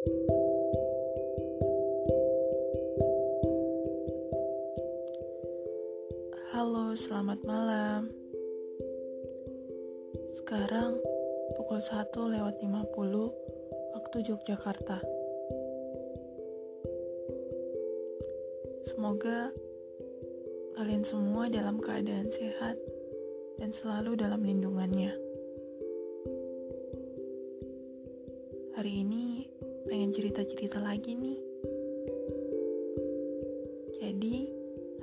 Halo, selamat malam. Sekarang pukul 1 lewat 50 waktu Yogyakarta. Semoga kalian semua dalam keadaan sehat dan selalu dalam lindungannya. Hari ini pengen cerita-cerita lagi nih. Jadi,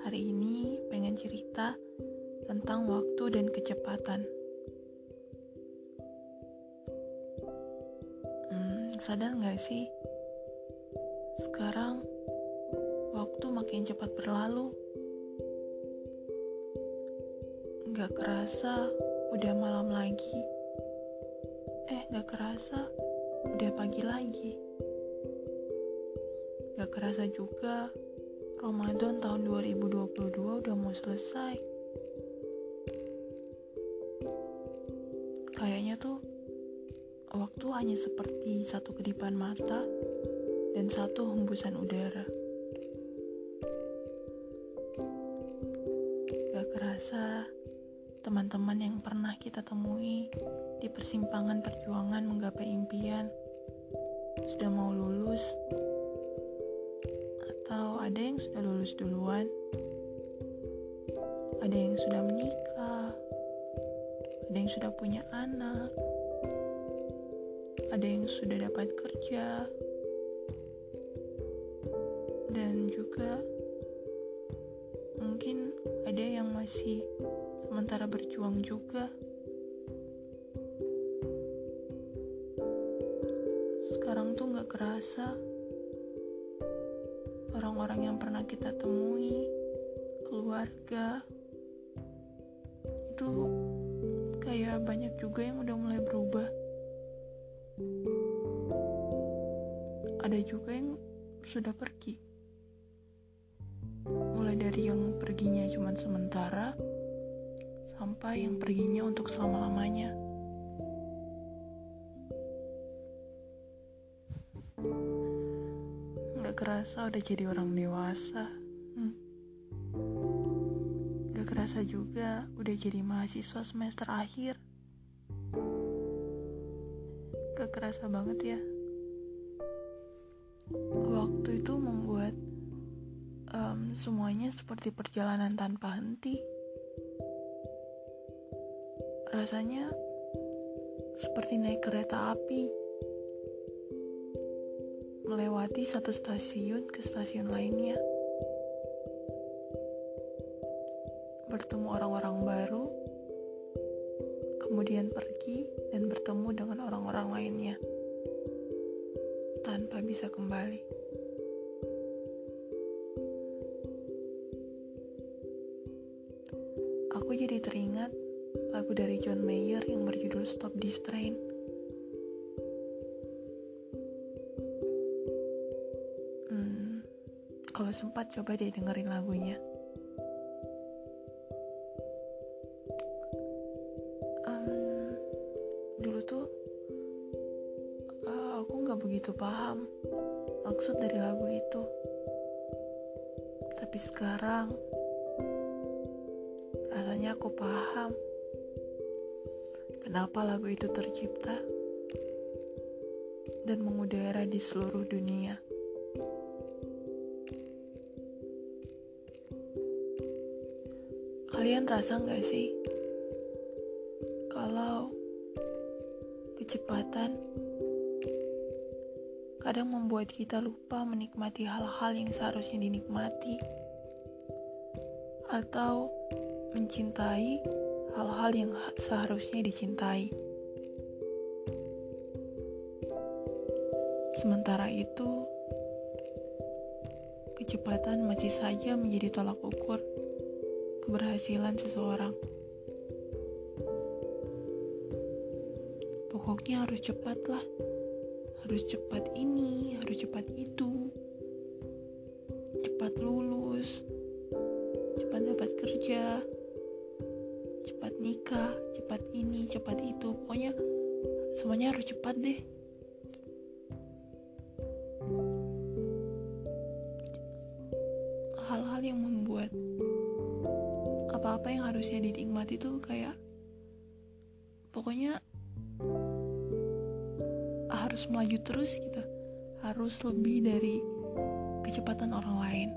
hari ini pengen cerita tentang waktu dan kecepatan. Hmm, sadar gak sih? Sekarang, waktu makin cepat berlalu. Gak kerasa udah malam lagi. Eh, gak kerasa udah pagi lagi. Gak kerasa juga Ramadan tahun 2022 udah mau selesai. Kayaknya tuh waktu hanya seperti satu kedipan mata dan satu hembusan udara. Gak kerasa teman-teman yang pernah kita temui di persimpangan perjuangan menggapai impian yang sudah lulus duluan. Ada yang sudah menikah. Ada yang sudah punya anak. Ada yang sudah dapat kerja. Dan juga mungkin ada yang masih sementara berjuang juga. Sekarang tuh gak kerasa orang-orang yang pernah kita temui, keluarga, itu kayak banyak juga yang udah mulai berubah. Ada juga yang sudah pergi. Mulai dari yang perginya cuma sementara, sampai yang perginya untuk selama-lamanya. Kerasa udah jadi orang dewasa. Hmm. Gak kerasa juga udah jadi mahasiswa semester akhir. Gak kerasa banget ya. Waktu itu membuat um, semuanya seperti perjalanan tanpa henti. Rasanya seperti naik kereta api melewati satu stasiun ke stasiun lainnya. Bertemu orang-orang baru, kemudian pergi dan bertemu dengan orang-orang lainnya tanpa bisa kembali. Aku jadi teringat lagu dari John Mayer yang berjudul Stop This Train. Kalau sempat coba deh dengerin lagunya um, dulu tuh uh, aku nggak begitu paham maksud dari lagu itu tapi sekarang rasanya aku paham kenapa lagu itu tercipta dan mengudara di seluruh dunia. Kalian rasa nggak sih kalau kecepatan kadang membuat kita lupa menikmati hal-hal yang seharusnya dinikmati atau mencintai hal-hal yang seharusnya dicintai. Sementara itu, kecepatan masih saja menjadi tolak ukur keberhasilan seseorang. Pokoknya harus cepat lah. Harus cepat ini, harus cepat itu. Cepat lulus. Cepat dapat kerja. Cepat nikah, cepat ini, cepat itu. Pokoknya semuanya harus cepat deh. Apa-apa yang harusnya dinikmati tuh kayak pokoknya harus melaju terus gitu. Harus lebih dari kecepatan orang lain.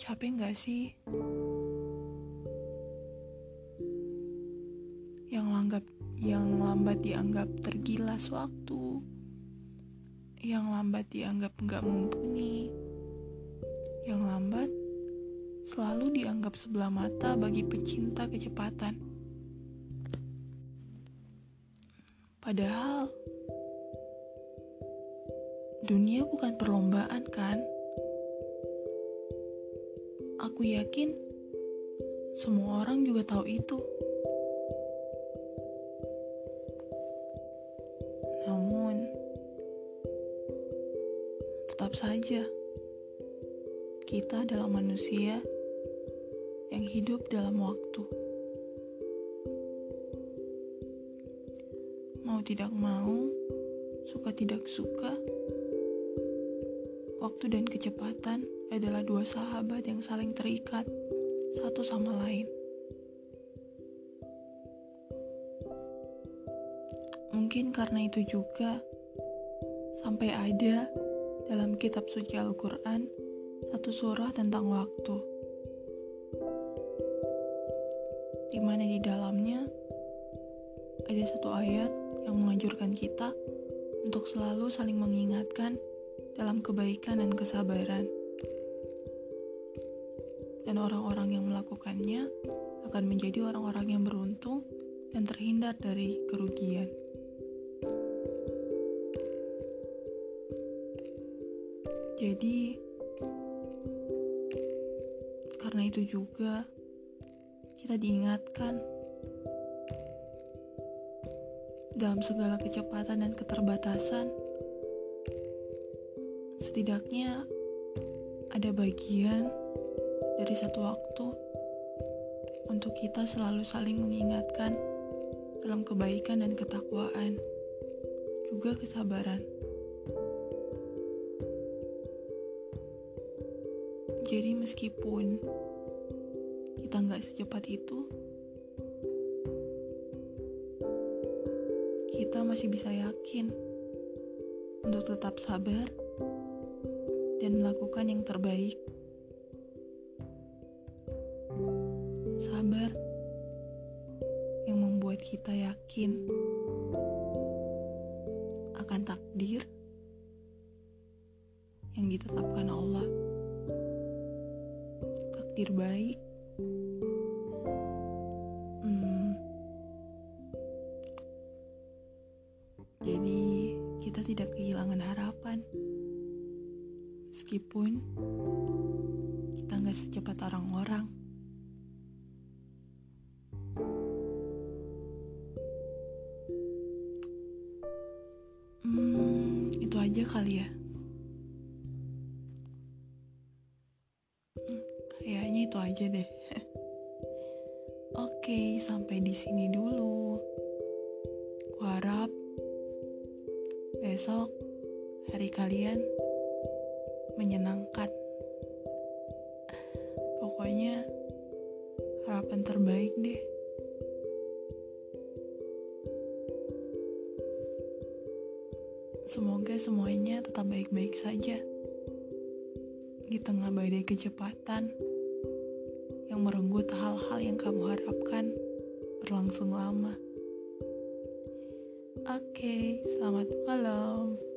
Capek nggak sih? Yang langgap yang lambat dianggap tergilas waktu. Yang lambat dianggap nggak mumpuni. Yang lambat selalu dianggap sebelah mata bagi pecinta kecepatan padahal dunia bukan perlombaan kan Aku yakin semua orang juga tahu itu. Namun, tetap saja kita adalah manusia yang hidup dalam waktu. Mau tidak mau, suka tidak suka, waktu dan kecepatan adalah dua sahabat yang saling terikat satu sama lain. Mungkin karena itu juga sampai ada dalam kitab suci Al-Quran satu surah tentang waktu. Di mana di dalamnya ada satu ayat yang menganjurkan kita untuk selalu saling mengingatkan dalam kebaikan dan kesabaran dan orang-orang yang melakukannya akan menjadi orang-orang yang beruntung dan terhindar dari kerugian. Jadi, karena itu juga kita diingatkan dalam segala kecepatan dan keterbatasan, setidaknya ada bagian dari satu waktu untuk kita selalu saling mengingatkan dalam kebaikan dan ketakwaan, juga kesabaran. Jadi meskipun kita nggak secepat itu, kita masih bisa yakin untuk tetap sabar dan melakukan yang terbaik. sabar yang membuat kita yakin akan takdir yang ditetapkan Allah. Takdir baik. Jadi kita tidak kehilangan harapan. Meskipun kita nggak secepat orang-orang. aja kali ya. Hmm, kayaknya itu aja deh. Oke, sampai di sini dulu. Kuharap besok hari kalian menyenangkan. Pokoknya harapan terbaik deh. Semoga semuanya tetap baik-baik saja di tengah badai kecepatan yang merenggut hal-hal yang kamu harapkan berlangsung lama. Oke, selamat malam.